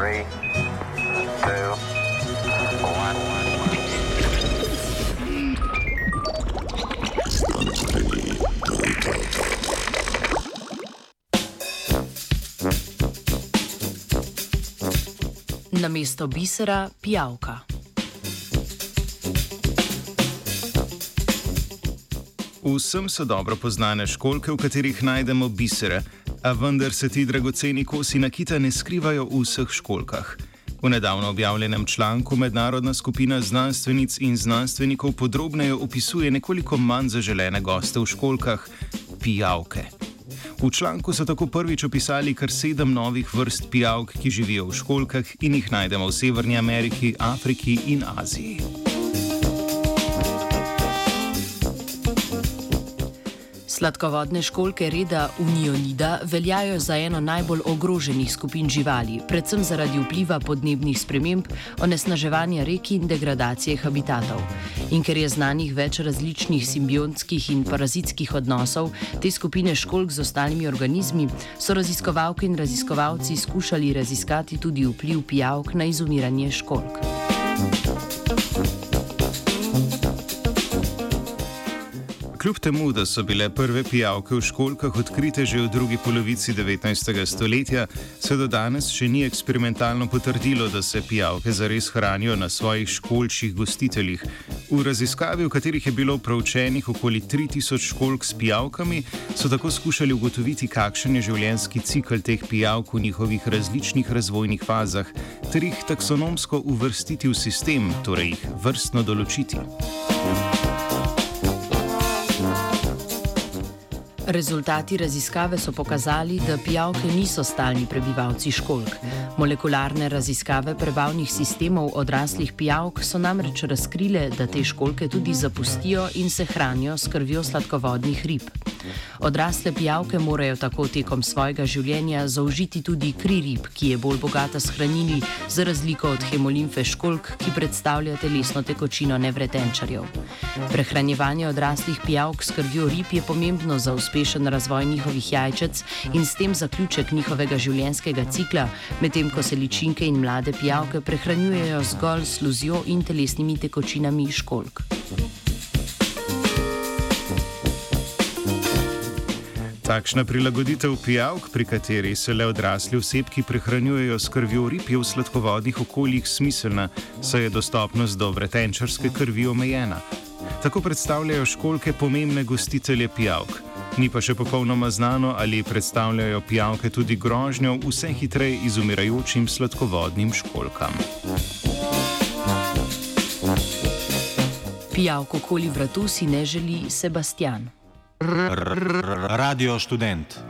Three, two, one. Na mesto bisera pijavka. Vsem so dobro poznane školke, v katerih najdemo bisere, a vendar se ti dragoceni kosi nakita ne skrivajo v vseh školkah. V nedavno objavljenem članku mednarodna skupina znanstvenic in znanstvenikov podrobneje opisuje nekoliko manj zaželene goste v školkah - pijavke. V članku so tako prvič opisali kar sedem novih vrst pijavk, ki živijo v školkah in jih najdemo v Severni Ameriki, Afriki in Aziji. Sladkovodne školke reda Unionida veljajo za eno najbolj ogroženih skupin živali, predvsem zaradi vpliva podnebnih sprememb, onesnaževanja rek in degradacije habitatov. In ker je znanih več različnih simbiontskih in parazitskih odnosov te skupine školk z ostalimi organizmi, so raziskovalke in raziskovalci skušali raziskati tudi vpliv pijavk na izumiranje školk. Kljub temu, da so bile prve pijavke v školkah odkrite že v drugi polovici 19. stoletja, se do danes še ni eksperimentalno potrdilo, da se pijavke zares hranijo na svojih školčjih gostiteljih. V raziskavi, v katerih je bilo proučenih okoli 3000 školk s pijavkami, so tako skušali ugotoviti, kakšen je življenjski cikl teh pijavk v njihovih različnih razvojnih fazah, ter jih taksonomsko uvrstiti v sistem, torej jih vrstno določiti. Rezultati raziskave so pokazali, da pijavke niso stalni prebivalci školk. Molekularne raziskave prebavnih sistemov odraslih pijavk so namreč razkrile, da te školke tudi zapustijo in se hranijo s krvjo sladkovodnih rib. Odrasle pijavke morajo tako tekom svojega življenja zaužiti tudi kri rib, ki je bolj bogata s hranili, za razliko od hemolimfe školk, ki predstavlja telesno tekočino nevretenčarjev. Prehranjevanje odraslih pijavk s krvjo rib je pomembno za uspešen razvoj njihovih jajčec in s tem zaključek njihovega življenjskega cikla, medtem ko se ličinke in mlade pijavke prehranjujejo zgolj s sluzjo in telesnimi tekočinami školk. Takšna prilagoditev pijavk, pri kateri se le odrasli osebki prehranjujejo s krvjo rib, je v sladkovodnih okoljih smiselna, saj je dostopnost do vretenčarske krvi omejena. Tako predstavljajo školke pomembne gostitelje pijavk. Ni pa še popolnoma znano, ali predstavljajo pijavke tudi grožnjo vse hitreje izumirajočim sladkovodnim školkam. Pijavko okoli vratu si ne želi Sebastian. Radio študent.